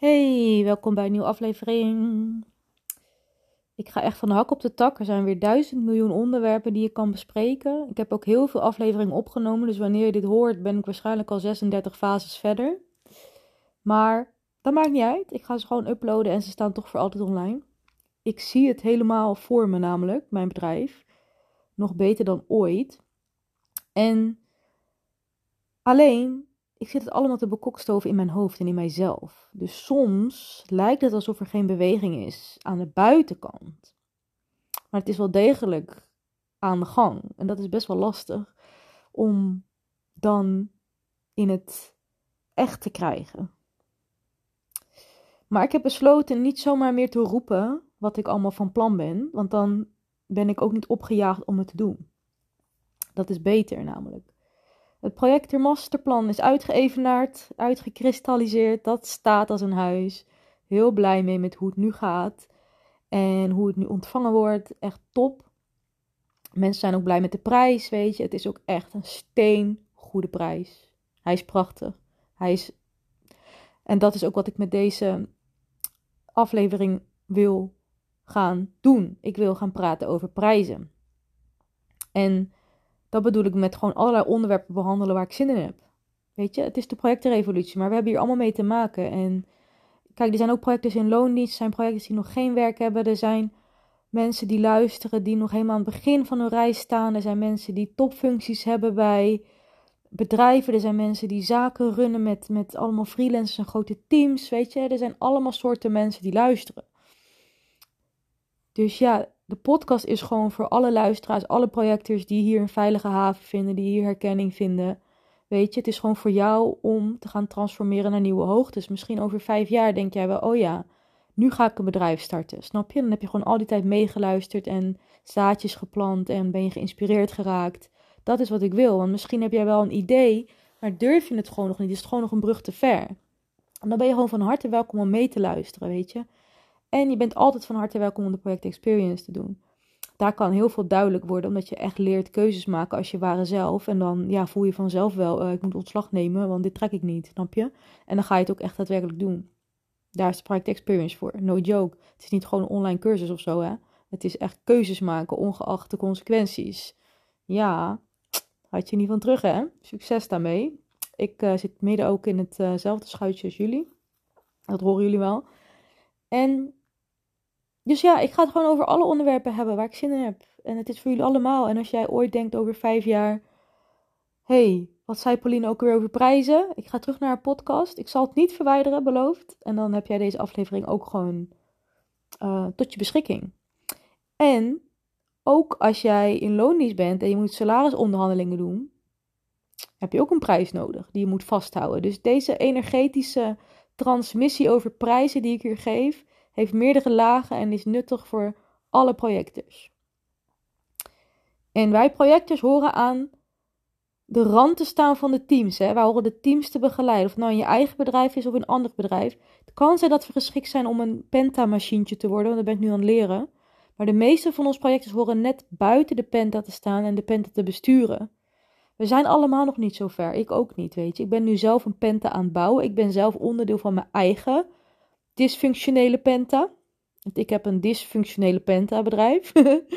Hey, welkom bij een nieuwe aflevering. Ik ga echt van de hak op de tak. Er zijn weer duizend miljoen onderwerpen die je kan bespreken. Ik heb ook heel veel afleveringen opgenomen, dus wanneer je dit hoort, ben ik waarschijnlijk al 36 fases verder. Maar dat maakt niet uit. Ik ga ze gewoon uploaden en ze staan toch voor altijd online. Ik zie het helemaal voor me, namelijk, mijn bedrijf. Nog beter dan ooit. En alleen ik zit het allemaal te bekokstoven in mijn hoofd en in mijzelf. Dus soms lijkt het alsof er geen beweging is aan de buitenkant. Maar het is wel degelijk aan de gang. En dat is best wel lastig om dan in het echt te krijgen. Maar ik heb besloten niet zomaar meer te roepen wat ik allemaal van plan ben, want dan ben ik ook niet opgejaagd om het te doen. Dat is beter namelijk. Het project masterplan is uitgeëvenaard, uitgekristalliseerd. Dat staat als een huis. Heel blij mee met hoe het nu gaat. En hoe het nu ontvangen wordt. Echt top. Mensen zijn ook blij met de prijs, weet je. Het is ook echt een steengoede prijs. Hij is prachtig. Hij is... En dat is ook wat ik met deze aflevering wil gaan doen. Ik wil gaan praten over prijzen. En dat bedoel ik met gewoon allerlei onderwerpen behandelen waar ik zin in heb. Weet je, het is de projectenrevolutie, maar we hebben hier allemaal mee te maken. En kijk, er zijn ook projecten in loondienst, er zijn projecten die nog geen werk hebben, er zijn mensen die luisteren, die nog helemaal aan het begin van hun reis staan. Er zijn mensen die topfuncties hebben bij bedrijven. Er zijn mensen die zaken runnen met, met allemaal freelancers en grote teams. Weet je, er zijn allemaal soorten mensen die luisteren. Dus ja, de podcast is gewoon voor alle luisteraars, alle projectors die hier een veilige haven vinden, die hier herkenning vinden. Weet je, het is gewoon voor jou om te gaan transformeren naar nieuwe hoogtes. Misschien over vijf jaar denk jij wel, oh ja, nu ga ik een bedrijf starten. Snap je? Dan heb je gewoon al die tijd meegeluisterd en zaadjes geplant en ben je geïnspireerd geraakt. Dat is wat ik wil. Want misschien heb jij wel een idee, maar durf je het gewoon nog niet. Is het gewoon nog een brug te ver. En dan ben je gewoon van harte welkom om mee te luisteren, weet je. En je bent altijd van harte welkom om de project experience te doen. Daar kan heel veel duidelijk worden, omdat je echt leert keuzes maken als je ware zelf. En dan ja, voel je vanzelf wel, uh, ik moet ontslag nemen, want dit trek ik niet, snap je? En dan ga je het ook echt daadwerkelijk doen. Daar is de project experience voor. No joke. Het is niet gewoon een online cursus of zo, hè. Het is echt keuzes maken, ongeacht de consequenties. Ja, had je niet van terug, hè? Succes daarmee. Ik uh, zit midden ook in hetzelfde uh schuitje als jullie. Dat horen jullie wel. En dus ja, ik ga het gewoon over alle onderwerpen hebben waar ik zin in heb. En het is voor jullie allemaal. En als jij ooit denkt over vijf jaar. hey, wat zei Pauline ook weer over prijzen? Ik ga terug naar haar podcast. Ik zal het niet verwijderen, beloofd. En dan heb jij deze aflevering ook gewoon uh, tot je beschikking. En ook als jij in loondienst bent en je moet salarisonderhandelingen doen, heb je ook een prijs nodig die je moet vasthouden. Dus deze energetische transmissie over prijzen die ik hier geef, heeft meerdere lagen en is nuttig voor alle projectors. En wij projectors horen aan de rand te staan van de teams. Hè. Wij horen de teams te begeleiden. Of het nou in je eigen bedrijf is of een ander bedrijf. Het kan zijn dat we geschikt zijn om een penta-machientje te worden, want dat ben ik nu aan het leren. Maar de meeste van ons projectors horen net buiten de penta te staan en de penta te besturen. We zijn allemaal nog niet zo ver. Ik ook niet, weet je. Ik ben nu zelf een penta aan het bouwen. Ik ben zelf onderdeel van mijn eigen dysfunctionele penta. Want ik heb een dysfunctionele penta bedrijf.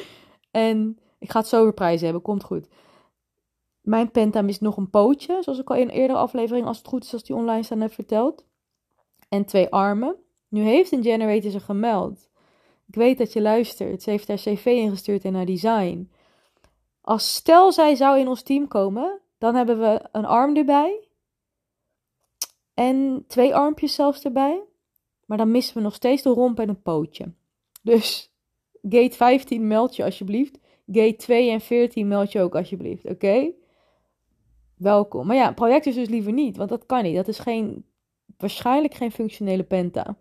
en ik ga het zo prijzen hebben, komt goed. Mijn penta mist nog een pootje, zoals ik al in een eerdere aflevering, als het goed is, als die online staan, heb verteld. En twee armen. Nu heeft een generator ze gemeld. Ik weet dat je luistert. Ze heeft haar cv ingestuurd en haar design. Als stel zij zou in ons team komen, dan hebben we een arm erbij. En twee armpjes zelfs erbij. Maar dan missen we nog steeds de romp en een pootje. Dus gate 15 meld je alsjeblieft. Gate 2 en 14 meld je ook alsjeblieft, oké? Welkom. Maar ja, project is dus liever niet, want dat kan niet. Dat is geen, waarschijnlijk geen functionele penta.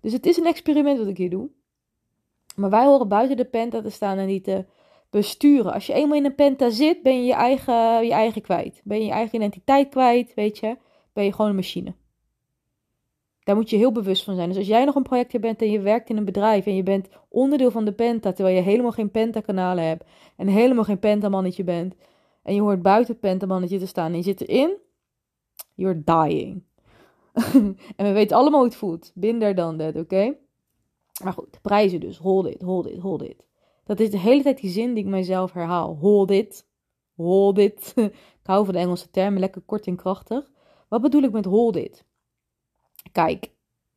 Dus het is een experiment wat ik hier doe. Maar wij horen buiten de penta te staan en die te besturen. Als je eenmaal in een penta zit, ben je je eigen, je eigen kwijt. Ben je je eigen identiteit kwijt, weet je. Ben je gewoon een machine. Daar moet je heel bewust van zijn. Dus als jij nog een projectje bent en je werkt in een bedrijf en je bent onderdeel van de Penta, terwijl je helemaal geen Penta-kanalen hebt en helemaal geen Penta-mannetje bent, en je hoort buiten Penta-mannetje te staan en je zit erin, you're dying. en we weten allemaal hoe het voelt. Binder dan dat, oké? Maar goed, prijzen dus. Hold it, hold it, hold it. Dat is de hele tijd die zin die ik mijzelf herhaal. Hold it, hold it. ik hou van de Engelse termen, lekker kort en krachtig. Wat bedoel ik met hold it? Kijk,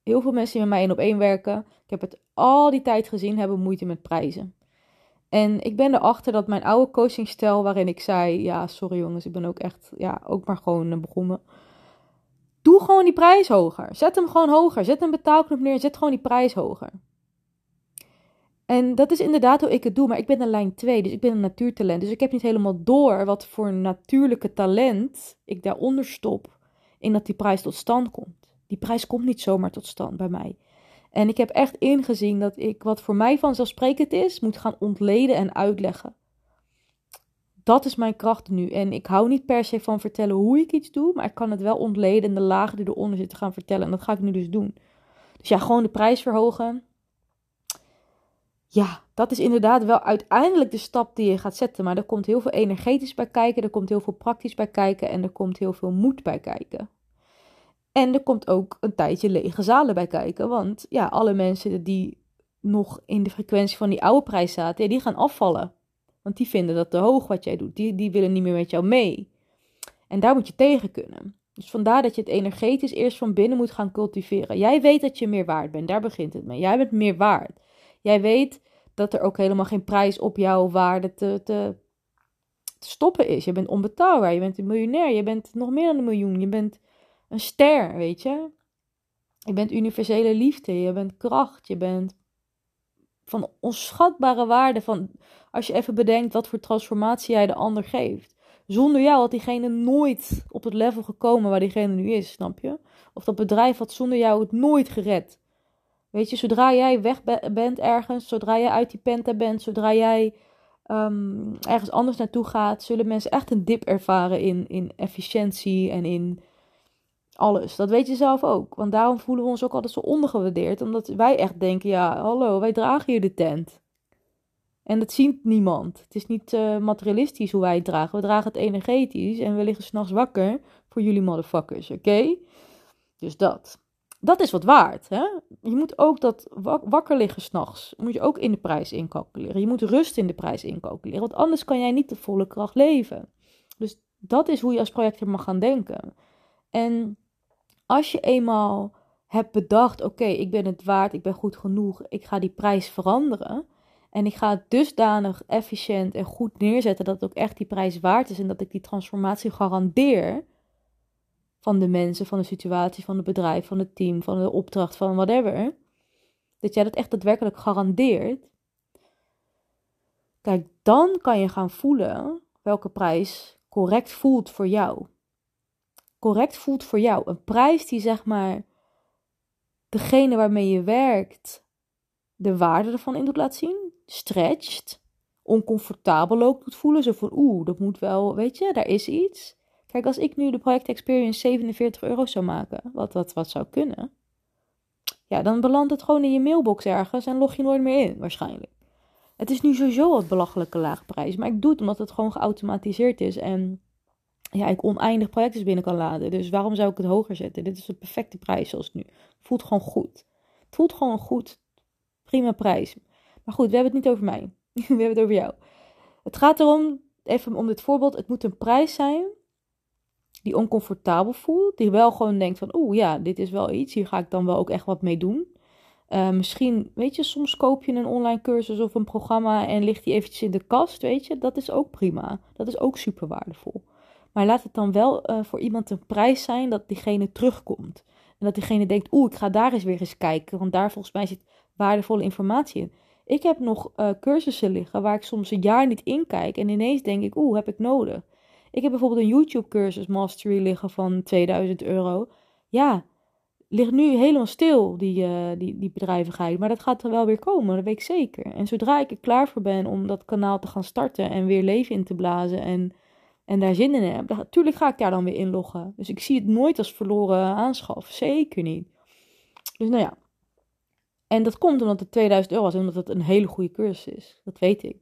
heel veel mensen die met mij één op één werken, ik heb het al die tijd gezien, hebben moeite met prijzen. En ik ben erachter dat mijn oude coachingstijl, waarin ik zei: Ja, sorry jongens, ik ben ook echt, ja, ook maar gewoon eh, begonnen. Doe gewoon die prijs hoger. Zet hem gewoon hoger. Zet een betaalknop neer. Zet gewoon die prijs hoger. En dat is inderdaad hoe ik het doe. Maar ik ben een lijn 2, dus ik ben een natuurtalent. Dus ik heb niet helemaal door wat voor natuurlijke talent ik daaronder stop. In dat die prijs tot stand komt. Die prijs komt niet zomaar tot stand bij mij. En ik heb echt ingezien dat ik wat voor mij vanzelfsprekend is, moet gaan ontleden en uitleggen. Dat is mijn kracht nu. En ik hou niet per se van vertellen hoe ik iets doe, maar ik kan het wel ontleden en de lagen die eronder zitten gaan vertellen. En dat ga ik nu dus doen. Dus ja, gewoon de prijs verhogen. Ja, dat is inderdaad wel uiteindelijk de stap die je gaat zetten. Maar er komt heel veel energetisch bij kijken, er komt heel veel praktisch bij kijken en er komt heel veel moed bij kijken. En er komt ook een tijdje lege zalen bij kijken. Want ja, alle mensen die nog in de frequentie van die oude prijs zaten, die gaan afvallen. Want die vinden dat te hoog wat jij doet. Die, die willen niet meer met jou mee. En daar moet je tegen kunnen. Dus vandaar dat je het energetisch eerst van binnen moet gaan cultiveren. Jij weet dat je meer waard bent. Daar begint het mee. Jij bent meer waard. Jij weet dat er ook helemaal geen prijs op jouw waarde te, te, te stoppen is. Je bent onbetaalbaar. Je bent een miljonair. Je bent nog meer dan een miljoen. Je bent een ster, weet je. Je bent universele liefde, je bent kracht, je bent van onschatbare waarde. Van, als je even bedenkt wat voor transformatie jij de ander geeft. Zonder jou had diegene nooit op het level gekomen waar diegene nu is, snap je? Of dat bedrijf had zonder jou het nooit gered. Weet je, zodra jij weg bent ergens, zodra jij uit die penta bent, zodra jij um, ergens anders naartoe gaat, zullen mensen echt een dip ervaren in, in efficiëntie en in alles. Dat weet je zelf ook. Want daarom voelen we ons ook altijd zo ondergewaardeerd. Omdat wij echt denken, ja, hallo, wij dragen hier de tent. En dat ziet niemand. Het is niet uh, materialistisch hoe wij het dragen. We dragen het energetisch en we liggen s'nachts wakker voor jullie motherfuckers, oké? Dus dat. Dat is wat waard, hè? Je moet ook dat wakker liggen s'nachts, moet je ook in de prijs incalculeren. Je moet rust in de prijs incalculeren, want anders kan jij niet de volle kracht leven. Dus dat is hoe je als projector mag gaan denken. En als je eenmaal hebt bedacht: oké, ik ben het waard, ik ben goed genoeg, ik ga die prijs veranderen. En ik ga het dusdanig efficiënt en goed neerzetten dat het ook echt die prijs waard is en dat ik die transformatie garandeer van de mensen, van de situatie, van het bedrijf, van het team, van de opdracht, van whatever. Dat jij dat echt daadwerkelijk garandeert. Kijk, dan kan je gaan voelen welke prijs correct voelt voor jou correct voelt voor jou. Een prijs die zeg maar degene waarmee je werkt de waarde ervan in doet laten zien. Stretcht. Oncomfortabel ook doet voelen. Zo van oeh, dat moet wel, weet je, daar is iets. Kijk, als ik nu de project experience 47 euro zou maken, wat, wat, wat zou kunnen. Ja, dan belandt het gewoon in je mailbox ergens en log je nooit meer in, waarschijnlijk. Het is nu sowieso wat belachelijke lage prijs, maar ik doe het omdat het gewoon geautomatiseerd is en ja, ik oneindig projecten binnen kan laden. Dus waarom zou ik het hoger zetten? Dit is de perfecte prijs zoals nu. Voelt gewoon goed. Het voelt gewoon goed. Prima prijs. Maar goed, we hebben het niet over mij. we hebben het over jou. Het gaat erom, even om dit voorbeeld, het moet een prijs zijn die oncomfortabel voelt. Die wel gewoon denkt van, oeh ja, dit is wel iets. Hier ga ik dan wel ook echt wat mee doen. Uh, misschien, weet je, soms koop je een online cursus of een programma en ligt die eventjes in de kast, weet je. Dat is ook prima. Dat is ook super waardevol. Maar laat het dan wel uh, voor iemand een prijs zijn dat diegene terugkomt. En dat diegene denkt, oeh, ik ga daar eens weer eens kijken, want daar volgens mij zit waardevolle informatie in. Ik heb nog uh, cursussen liggen waar ik soms een jaar niet in kijk en ineens denk ik, oeh, heb ik nodig. Ik heb bijvoorbeeld een YouTube-cursus Mastery liggen van 2000 euro. Ja, ligt nu helemaal stil, die, uh, die, die bedrijvigheid. Maar dat gaat er wel weer komen, dat weet ik zeker. En zodra ik er klaar voor ben om dat kanaal te gaan starten en weer leven in te blazen en en daar zin in heb, natuurlijk ga ik daar dan weer inloggen. Dus ik zie het nooit als verloren aanschaf. Zeker niet. Dus nou ja. En dat komt omdat het 2000 euro was en omdat het een hele goede cursus is. Dat weet ik.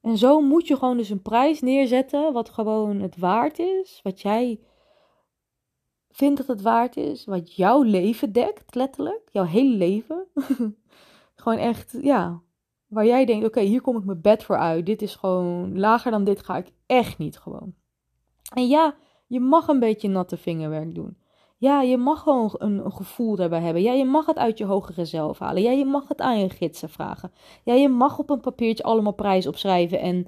En zo moet je gewoon dus een prijs neerzetten wat gewoon het waard is. Wat jij vindt dat het waard is, wat jouw leven dekt, letterlijk, jouw hele leven. gewoon echt, ja, waar jij denkt, oké, hier kom ik mijn bed voor uit. Dit is gewoon, lager dan dit ga ik echt niet gewoon. En ja, je mag een beetje natte vingerwerk doen. Ja, je mag gewoon een, gevoel daarbij hebben. Ja, je mag het uit je hogere zelf halen. Ja, je mag het aan je gidsen vragen. Ja, je mag op een papiertje allemaal prijs opschrijven en,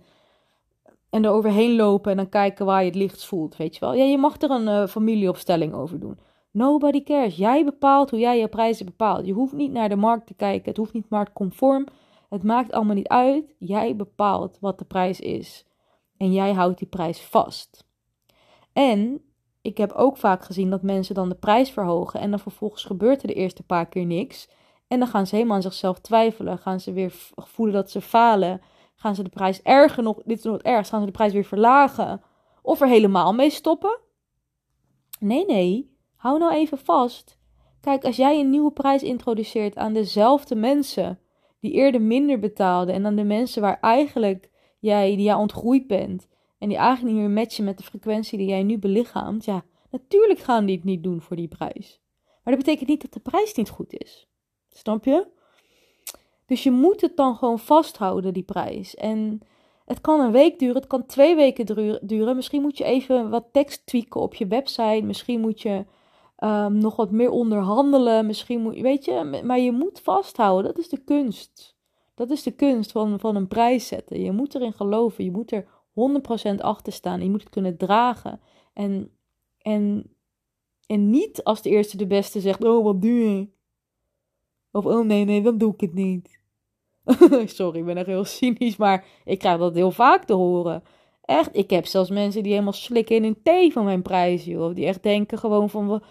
en er overheen lopen en dan kijken waar je het licht voelt, weet je wel. Ja, je mag er een uh, familieopstelling over doen. Nobody cares. Jij bepaalt hoe jij je prijzen bepaalt. Je hoeft niet naar de markt te kijken. Het hoeft niet marktconform. Het maakt allemaal niet uit. Jij bepaalt wat de prijs is. En jij houdt die prijs vast. En ik heb ook vaak gezien dat mensen dan de prijs verhogen en dan vervolgens gebeurt er de eerste paar keer niks. En dan gaan ze helemaal aan zichzelf twijfelen. Gaan ze weer voelen dat ze falen. Gaan ze de prijs erger nog, dit is nog het ergst, gaan ze de prijs weer verlagen. Of er helemaal mee stoppen. Nee, nee, hou nou even vast. Kijk, als jij een nieuwe prijs introduceert aan dezelfde mensen die eerder minder betaalden en dan de mensen waar eigenlijk jij, die jij ontgroeid bent, en die eigenlijk niet meer matchen met de frequentie die jij nu belichaamt, ja, natuurlijk gaan die het niet doen voor die prijs. Maar dat betekent niet dat de prijs niet goed is. Snap je? Dus je moet het dan gewoon vasthouden, die prijs. En het kan een week duren, het kan twee weken duren. Misschien moet je even wat tekst tweaken op je website. Misschien moet je um, nog wat meer onderhandelen. Misschien moet weet je, maar je moet vasthouden. Dat is de kunst. Dat is de kunst van, van een prijs zetten. Je moet erin geloven. Je moet er 100% achter staan. Je moet het kunnen dragen. En, en, en niet als de eerste de beste zegt: Oh, wat duur. Of oh nee, nee, dan doe ik het niet. Sorry, ik ben echt heel cynisch, maar ik krijg dat heel vaak te horen. Echt, ik heb zelfs mensen die helemaal slikken in een thee van mijn prijs, joh. Die echt denken gewoon van,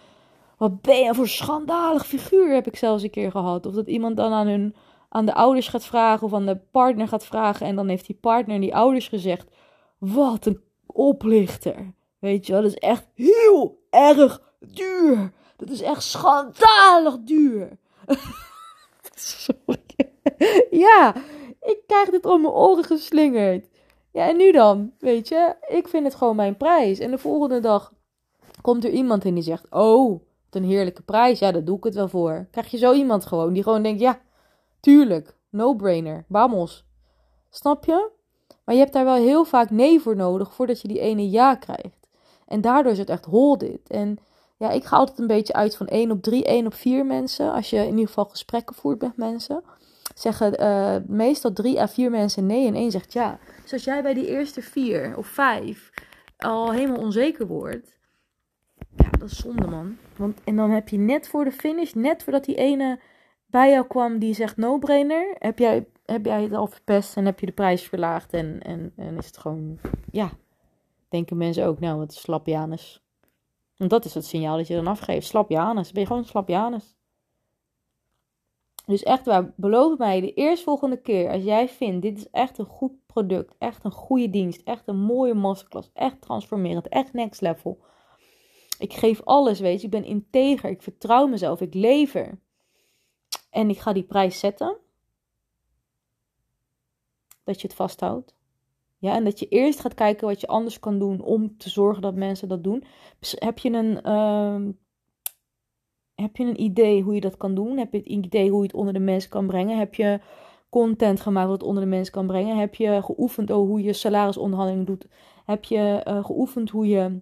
wat ben je voor schandalig figuur, heb ik zelfs een keer gehad. Of dat iemand dan aan, hun, aan de ouders gaat vragen of aan de partner gaat vragen. En dan heeft die partner en die ouders gezegd, wat een oplichter. Weet je wel, dat is echt heel erg duur. Dat is echt schandalig duur. Sorry. ja, ik krijg dit om mijn oren geslingerd. Ja, en nu dan? Weet je, ik vind het gewoon mijn prijs. En de volgende dag komt er iemand in die zegt: Oh, een heerlijke prijs. Ja, daar doe ik het wel voor. Krijg je zo iemand gewoon die gewoon denkt: Ja, tuurlijk, no-brainer, vamos. Snap je? Maar je hebt daar wel heel vaak nee voor nodig voordat je die ene ja krijgt. En daardoor is het echt hold it. En ja, ik ga altijd een beetje uit van 1 op 3, 1 op 4 mensen. Als je in ieder geval gesprekken voert met mensen. Zeggen uh, meestal 3 à 4 mensen nee en één zegt ja. Dus als jij bij die eerste 4 of 5 al helemaal onzeker wordt. Ja, dat is zonde man. Want, en dan heb je net voor de finish, net voordat die ene bij jou kwam die zegt no-brainer, heb jij heb jij het al verpest en heb je de prijs verlaagd en, en, en is het gewoon, ja, denken mensen ook, nou, wat is slapjanus. Want dat is het signaal dat je dan afgeeft, slapjanus, ben je gewoon slapjanus. Dus echt waar, beloof mij de eerstvolgende keer als jij vindt, dit is echt een goed product, echt een goede dienst, echt een mooie masterclass, echt transformerend, echt next level. Ik geef alles, weet je, ik ben integer, ik vertrouw mezelf, ik lever. En ik ga die prijs zetten dat je het vasthoudt. Ja, en dat je eerst gaat kijken wat je anders kan doen om te zorgen dat mensen dat doen. Heb je een, uh, heb je een idee hoe je dat kan doen? Heb je het idee hoe je het onder de mensen kan brengen? Heb je content gemaakt wat onder de mensen kan brengen? Heb je geoefend over hoe je salarisonderhandeling doet? Heb je uh, geoefend hoe je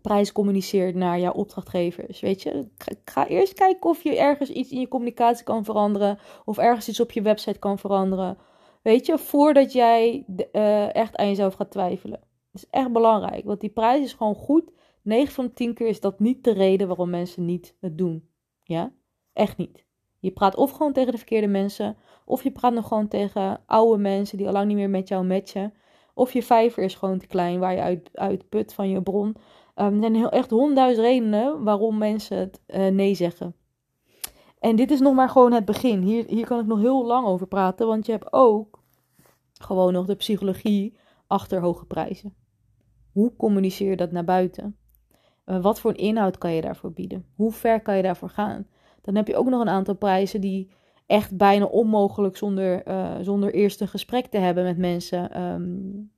prijs communiceert naar jouw opdrachtgevers? Weet je, ga eerst kijken of je ergens iets in je communicatie kan veranderen. Of ergens iets op je website kan veranderen. Weet je, voordat jij uh, echt aan jezelf gaat twijfelen. Dat is echt belangrijk, want die prijs is gewoon goed. 9 van de 10 keer is dat niet de reden waarom mensen niet het doen. Ja, echt niet. Je praat of gewoon tegen de verkeerde mensen, of je praat nog gewoon tegen oude mensen die al lang niet meer met jou matchen. Of je vijver is gewoon te klein waar je uit, uit put van je bron. Um, er zijn heel, echt honderdduizend redenen waarom mensen het uh, nee zeggen. En dit is nog maar gewoon het begin. Hier, hier kan ik nog heel lang over praten, want je hebt ook gewoon nog de psychologie achter hoge prijzen. Hoe communiceer je dat naar buiten? Uh, wat voor een inhoud kan je daarvoor bieden? Hoe ver kan je daarvoor gaan? Dan heb je ook nog een aantal prijzen die echt bijna onmogelijk zonder, uh, zonder eerst een gesprek te hebben met mensen um,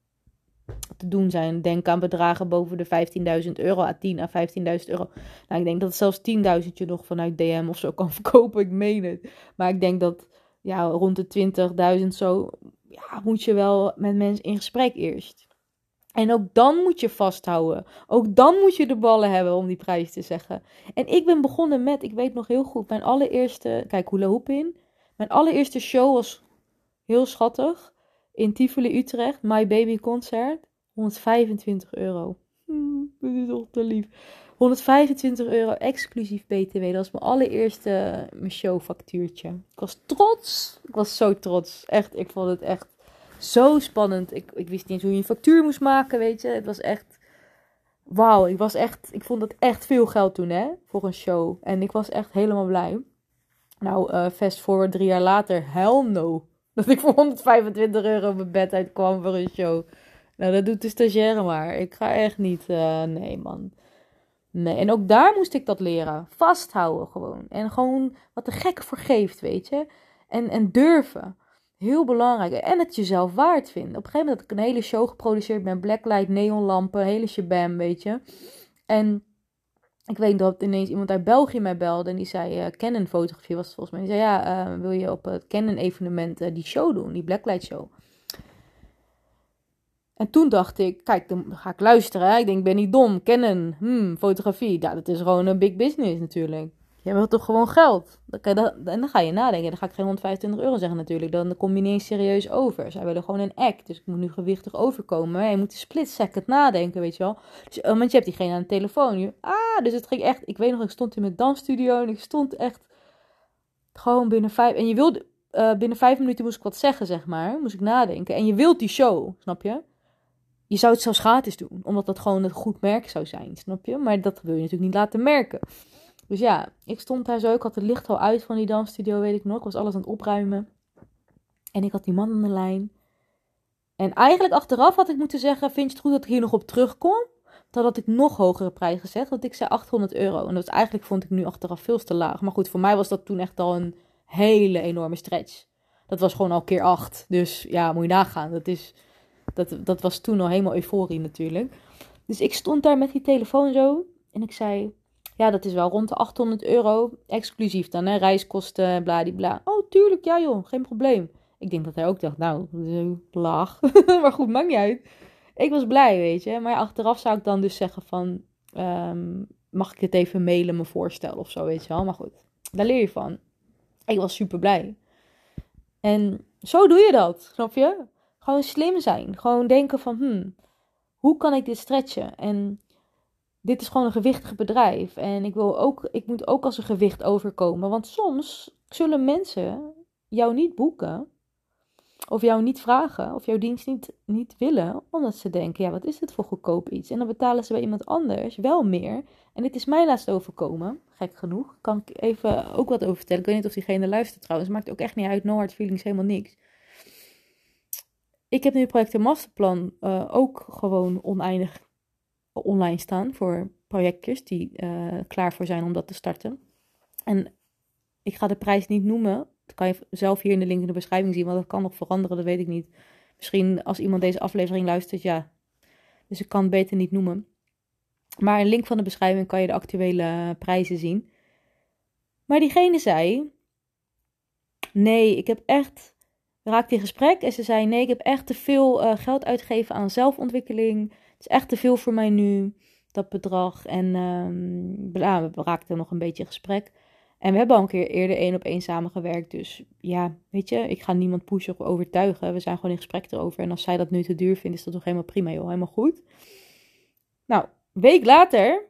te doen zijn. Denk aan bedragen boven de 15.000 euro, à 10 à 15.000 euro. Nou, ik denk dat zelfs 10.000 je nog vanuit DM of zo kan verkopen. Ik meen het. Maar ik denk dat ja, rond de 20.000 zo ja, moet je wel met mensen in gesprek eerst. En ook dan moet je vasthouden. Ook dan moet je de ballen hebben om die prijs te zeggen. En ik ben begonnen met, ik weet nog heel goed, mijn allereerste, kijk, hula hoop in. Mijn allereerste show was heel schattig. In Tivoli Utrecht, My Baby Concert. 125 euro. Hmm, dit is toch te lief. 125 euro exclusief BTW. Dat was mijn allereerste mijn showfactuurtje. Ik was trots. Ik was zo trots. Echt, ik vond het echt zo spannend. Ik, ik wist niet eens hoe je een factuur moest maken, weet je. Het was echt... Wauw, ik was echt... Ik vond het echt veel geld toen, hè. Voor een show. En ik was echt helemaal blij. Nou, uh, fast forward drie jaar later. Hell no. Dat ik voor 125 euro mijn bed uitkwam voor een show. Nou, dat doet de stagiaire maar. Ik ga echt niet... Uh, nee, man. Nee, en ook daar moest ik dat leren. Vasthouden gewoon. En gewoon wat de gek voor geeft, weet je. En, en durven. Heel belangrijk. En het jezelf waard vinden. Op een gegeven moment had ik een hele show geproduceerd met blacklight, neonlampen, hele shabam, weet je. En ik weet dat ineens iemand uit België mij belde en die zei, uh, Canon fotografie was volgens mij. Die zei, ja, uh, wil je op het Canon evenement uh, die show doen, die blacklight show. En toen dacht ik, kijk, dan ga ik luisteren. Hè? Ik denk, ik ben niet dom. Canon, hmm, fotografie. Ja, dat is gewoon een big business natuurlijk. Je wilt toch gewoon geld? En dan ga je nadenken. Dan ga ik geen 125 euro zeggen natuurlijk. Dan kom je niet eens serieus over. Zij willen gewoon een act. Dus ik moet nu gewichtig overkomen. Maar je moet een split second nadenken, weet je wel. Dus, oh, want je hebt diegene aan de telefoon. ah, dus het ging echt... Ik weet nog, ik stond in mijn dansstudio. En ik stond echt gewoon binnen vijf... En je wilde... Uh, binnen vijf minuten moest ik wat zeggen, zeg maar. Moest ik nadenken. En je wilt die show, snap je? Je zou het zelfs gratis doen, omdat dat gewoon een goed merk zou zijn, snap je? Maar dat wil je natuurlijk niet laten merken. Dus ja, ik stond daar zo, ik had het licht al uit van die dansstudio, weet ik nog. Ik was alles aan het opruimen. En ik had die man aan de lijn. En eigenlijk achteraf had ik moeten zeggen, vind je het goed dat ik hier nog op terugkom? Dan had ik nog hogere prijs gezegd, want ik zei 800 euro. En dat eigenlijk, vond ik nu achteraf veel te laag. Maar goed, voor mij was dat toen echt al een hele enorme stretch. Dat was gewoon al keer 8. Dus ja, moet je nagaan. Dat is dat, dat was toen al helemaal euforie natuurlijk. Dus ik stond daar met die telefoon zo. En ik zei, ja, dat is wel rond de 800 euro. Exclusief dan, hè. Reiskosten, bladibla. Oh, tuurlijk, ja joh, geen probleem. Ik denk dat hij ook dacht, nou, laag. maar goed, maakt niet uit. Ik was blij, weet je. Maar achteraf zou ik dan dus zeggen van... Ehm, mag ik het even mailen, me voorstellen of zo, weet je wel. Maar goed, daar leer je van. Ik was super blij. En zo doe je dat, snap je? Gewoon slim zijn. Gewoon denken van, hmm, hoe kan ik dit stretchen? En dit is gewoon een gewichtig bedrijf. En ik, wil ook, ik moet ook als een gewicht overkomen. Want soms zullen mensen jou niet boeken. Of jou niet vragen. Of jouw dienst niet, niet willen. Omdat ze denken, ja, wat is dit voor goedkoop iets? En dan betalen ze bij iemand anders wel meer. En dit is mij laatst overkomen. Gek genoeg. Kan ik even ook wat over vertellen. Ik weet niet of diegene luistert trouwens. Maakt ook echt niet uit. No hard feelings, helemaal niks ik heb nu het project Masterplan uh, ook gewoon oneindig online staan voor projectjes die uh, klaar voor zijn om dat te starten. En ik ga de prijs niet noemen. Dat kan je zelf hier in de link in de beschrijving zien, want dat kan nog veranderen, dat weet ik niet. Misschien als iemand deze aflevering luistert, ja. Dus ik kan het beter niet noemen. Maar in link van de beschrijving kan je de actuele prijzen zien. Maar diegene zei: Nee, ik heb echt raakte in gesprek en ze zei: Nee, ik heb echt te veel uh, geld uitgegeven aan zelfontwikkeling. Het is echt te veel voor mij nu, dat bedrag. En um, we raakten nog een beetje in gesprek. En we hebben al een keer eerder één op één samengewerkt. Dus ja, weet je, ik ga niemand pushen of overtuigen. We zijn gewoon in gesprek erover. En als zij dat nu te duur vindt, is dat toch helemaal prima, joh. Helemaal goed. Nou, week later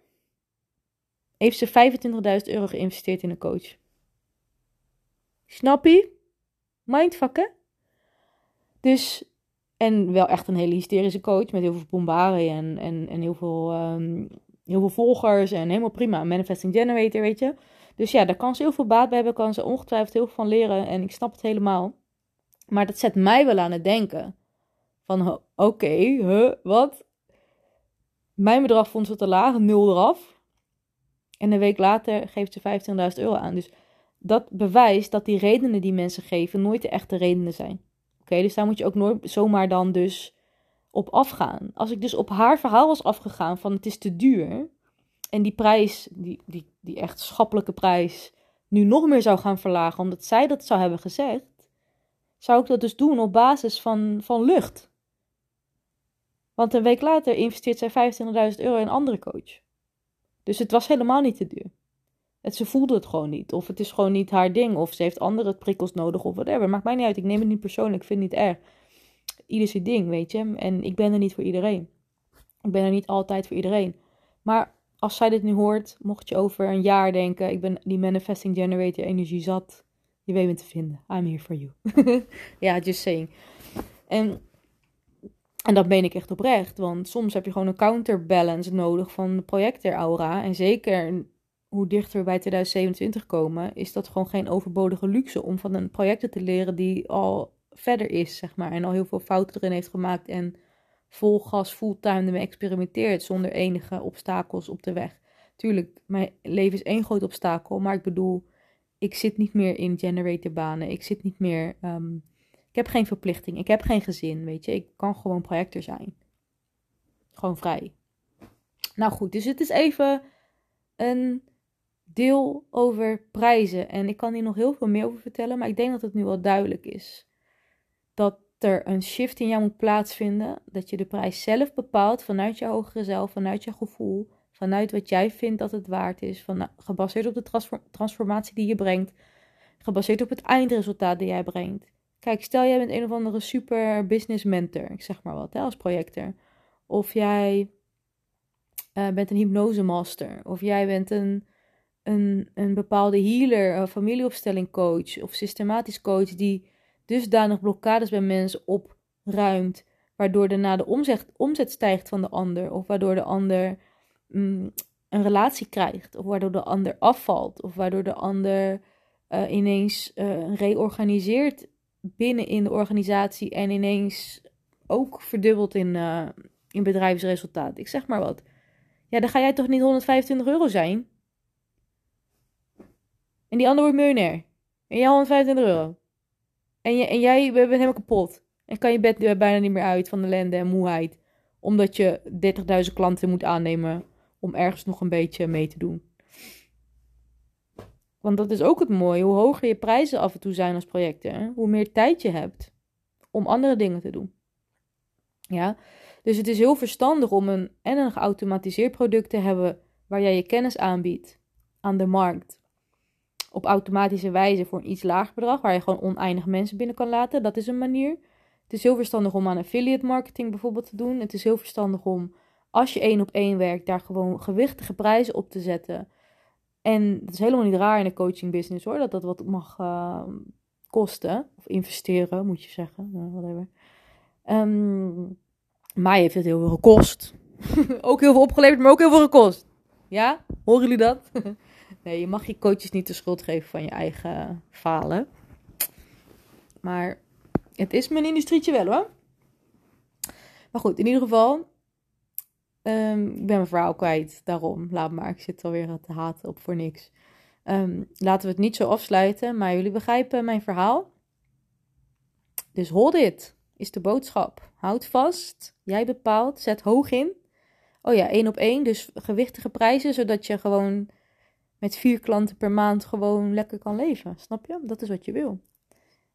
heeft ze 25.000 euro geïnvesteerd in een coach. Snap je? Dus, en wel echt een hele hysterische coach met heel veel bombardie en, en, en heel, veel, um, heel veel volgers en helemaal prima. Manifesting generator, weet je. Dus ja, daar kan ze heel veel baat bij hebben, kan ze ongetwijfeld heel veel van leren en ik snap het helemaal. Maar dat zet mij wel aan het denken. Van, oké, wat? Mijn bedrag vond ze te laag, nul eraf. En een week later geeft ze 15.000 euro aan. Dus dat bewijst dat die redenen die mensen geven nooit de echte redenen zijn. Oké, dus daar moet je ook nooit zomaar dan dus op afgaan. Als ik dus op haar verhaal was afgegaan van het is te duur. En die prijs, die, die, die echt schappelijke prijs, nu nog meer zou gaan verlagen. Omdat zij dat zou hebben gezegd. Zou ik dat dus doen op basis van, van lucht. Want een week later investeert zij 25.000 euro in een andere coach. Dus het was helemaal niet te duur. Het, ze voelde het gewoon niet. Of het is gewoon niet haar ding. Of ze heeft andere prikkels nodig of whatever. Maakt mij niet uit. Ik neem het niet persoonlijk. Ik vind het niet erg. Ieder zijn ding, weet je. En ik ben er niet voor iedereen. Ik ben er niet altijd voor iedereen. Maar als zij dit nu hoort, mocht je over een jaar denken: ik ben die manifesting generator energie zat. Je weet me te vinden. I'm here for you. ja, just saying. En en dat meen ik echt oprecht, want soms heb je gewoon een counterbalance nodig van de projector-aura. En zeker hoe dichter we bij 2027 komen, is dat gewoon geen overbodige luxe om van een projector te leren die al verder is, zeg maar. En al heel veel fouten erin heeft gemaakt en vol gas, fulltime ermee experimenteert zonder enige obstakels op de weg. Tuurlijk, mijn leven is één groot obstakel, maar ik bedoel, ik zit niet meer in generatorbanen. Ik zit niet meer... Ehm, ik heb geen verplichting. Ik heb geen gezin, weet je. Ik kan gewoon projector zijn. Gewoon vrij. Nou goed, dus het is even een deel over prijzen. En ik kan hier nog heel veel meer over vertellen, maar ik denk dat het nu wel duidelijk is. Dat er een shift in jou moet plaatsvinden. Dat je de prijs zelf bepaalt vanuit je hogere zelf, vanuit je gevoel, vanuit wat jij vindt dat het waard is. Van, gebaseerd op de transformatie die je brengt. Gebaseerd op het eindresultaat dat jij brengt. Kijk, stel jij bent een of andere super business mentor, ik zeg maar wat, hè, als projector. Of jij uh, bent een hypnosemaster. Of jij bent een, een, een bepaalde healer, een familieopstelling coach of systematisch coach die dusdanig blokkades bij mensen opruimt, waardoor daarna de omzet, omzet stijgt van de ander, of waardoor de ander mm, een relatie krijgt, of waardoor de ander afvalt, of waardoor de ander uh, ineens uh, reorganiseert binnen in de organisatie en ineens ook verdubbeld in, uh, in bedrijfsresultaat. Ik zeg maar wat. Ja, dan ga jij toch niet 125 euro zijn? En die ander wordt miljonair. En jij 125 euro. En, je, en jij bent helemaal kapot. En kan je bed bijna niet meer uit van de ellende en moeheid. Omdat je 30.000 klanten moet aannemen om ergens nog een beetje mee te doen. Want dat is ook het mooie. Hoe hoger je prijzen af en toe zijn als projecten, hoe meer tijd je hebt om andere dingen te doen. Ja, dus het is heel verstandig om een en een geautomatiseerd product te hebben waar jij je kennis aanbiedt aan de markt. Op automatische wijze voor een iets lager bedrag, waar je gewoon oneindig mensen binnen kan laten. Dat is een manier. Het is heel verstandig om aan affiliate marketing bijvoorbeeld te doen. Het is heel verstandig om, als je één op één werkt, daar gewoon gewichtige prijzen op te zetten en dat is helemaal niet raar in de coaching business hoor, dat dat wat mag uh, kosten. Of investeren, moet je zeggen. Uh, whatever. Um, mij heeft het heel veel gekost. ook heel veel opgeleverd, maar ook heel veel gekost. Ja? Horen jullie dat? nee, je mag je coaches niet de schuld geven van je eigen falen. Maar het is mijn industrietje wel hoor. Maar goed, in ieder geval, Um, ik ben mijn verhaal kwijt, daarom. Laat maar, ik zit alweer te haten op voor niks. Um, laten we het niet zo afsluiten, maar jullie begrijpen mijn verhaal. Dus hold it, is de boodschap. Houd vast, jij bepaalt, zet hoog in. Oh ja, één op één, dus gewichtige prijzen, zodat je gewoon met vier klanten per maand gewoon lekker kan leven. Snap je? Dat is wat je wil.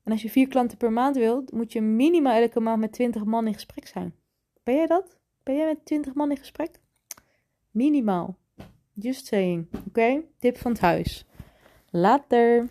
En als je vier klanten per maand wilt, moet je minimaal elke maand met twintig man in gesprek zijn. Ben jij dat? Ben jij met 20 man in gesprek? Minimaal. Just saying. Oké? Tip van het huis. Later.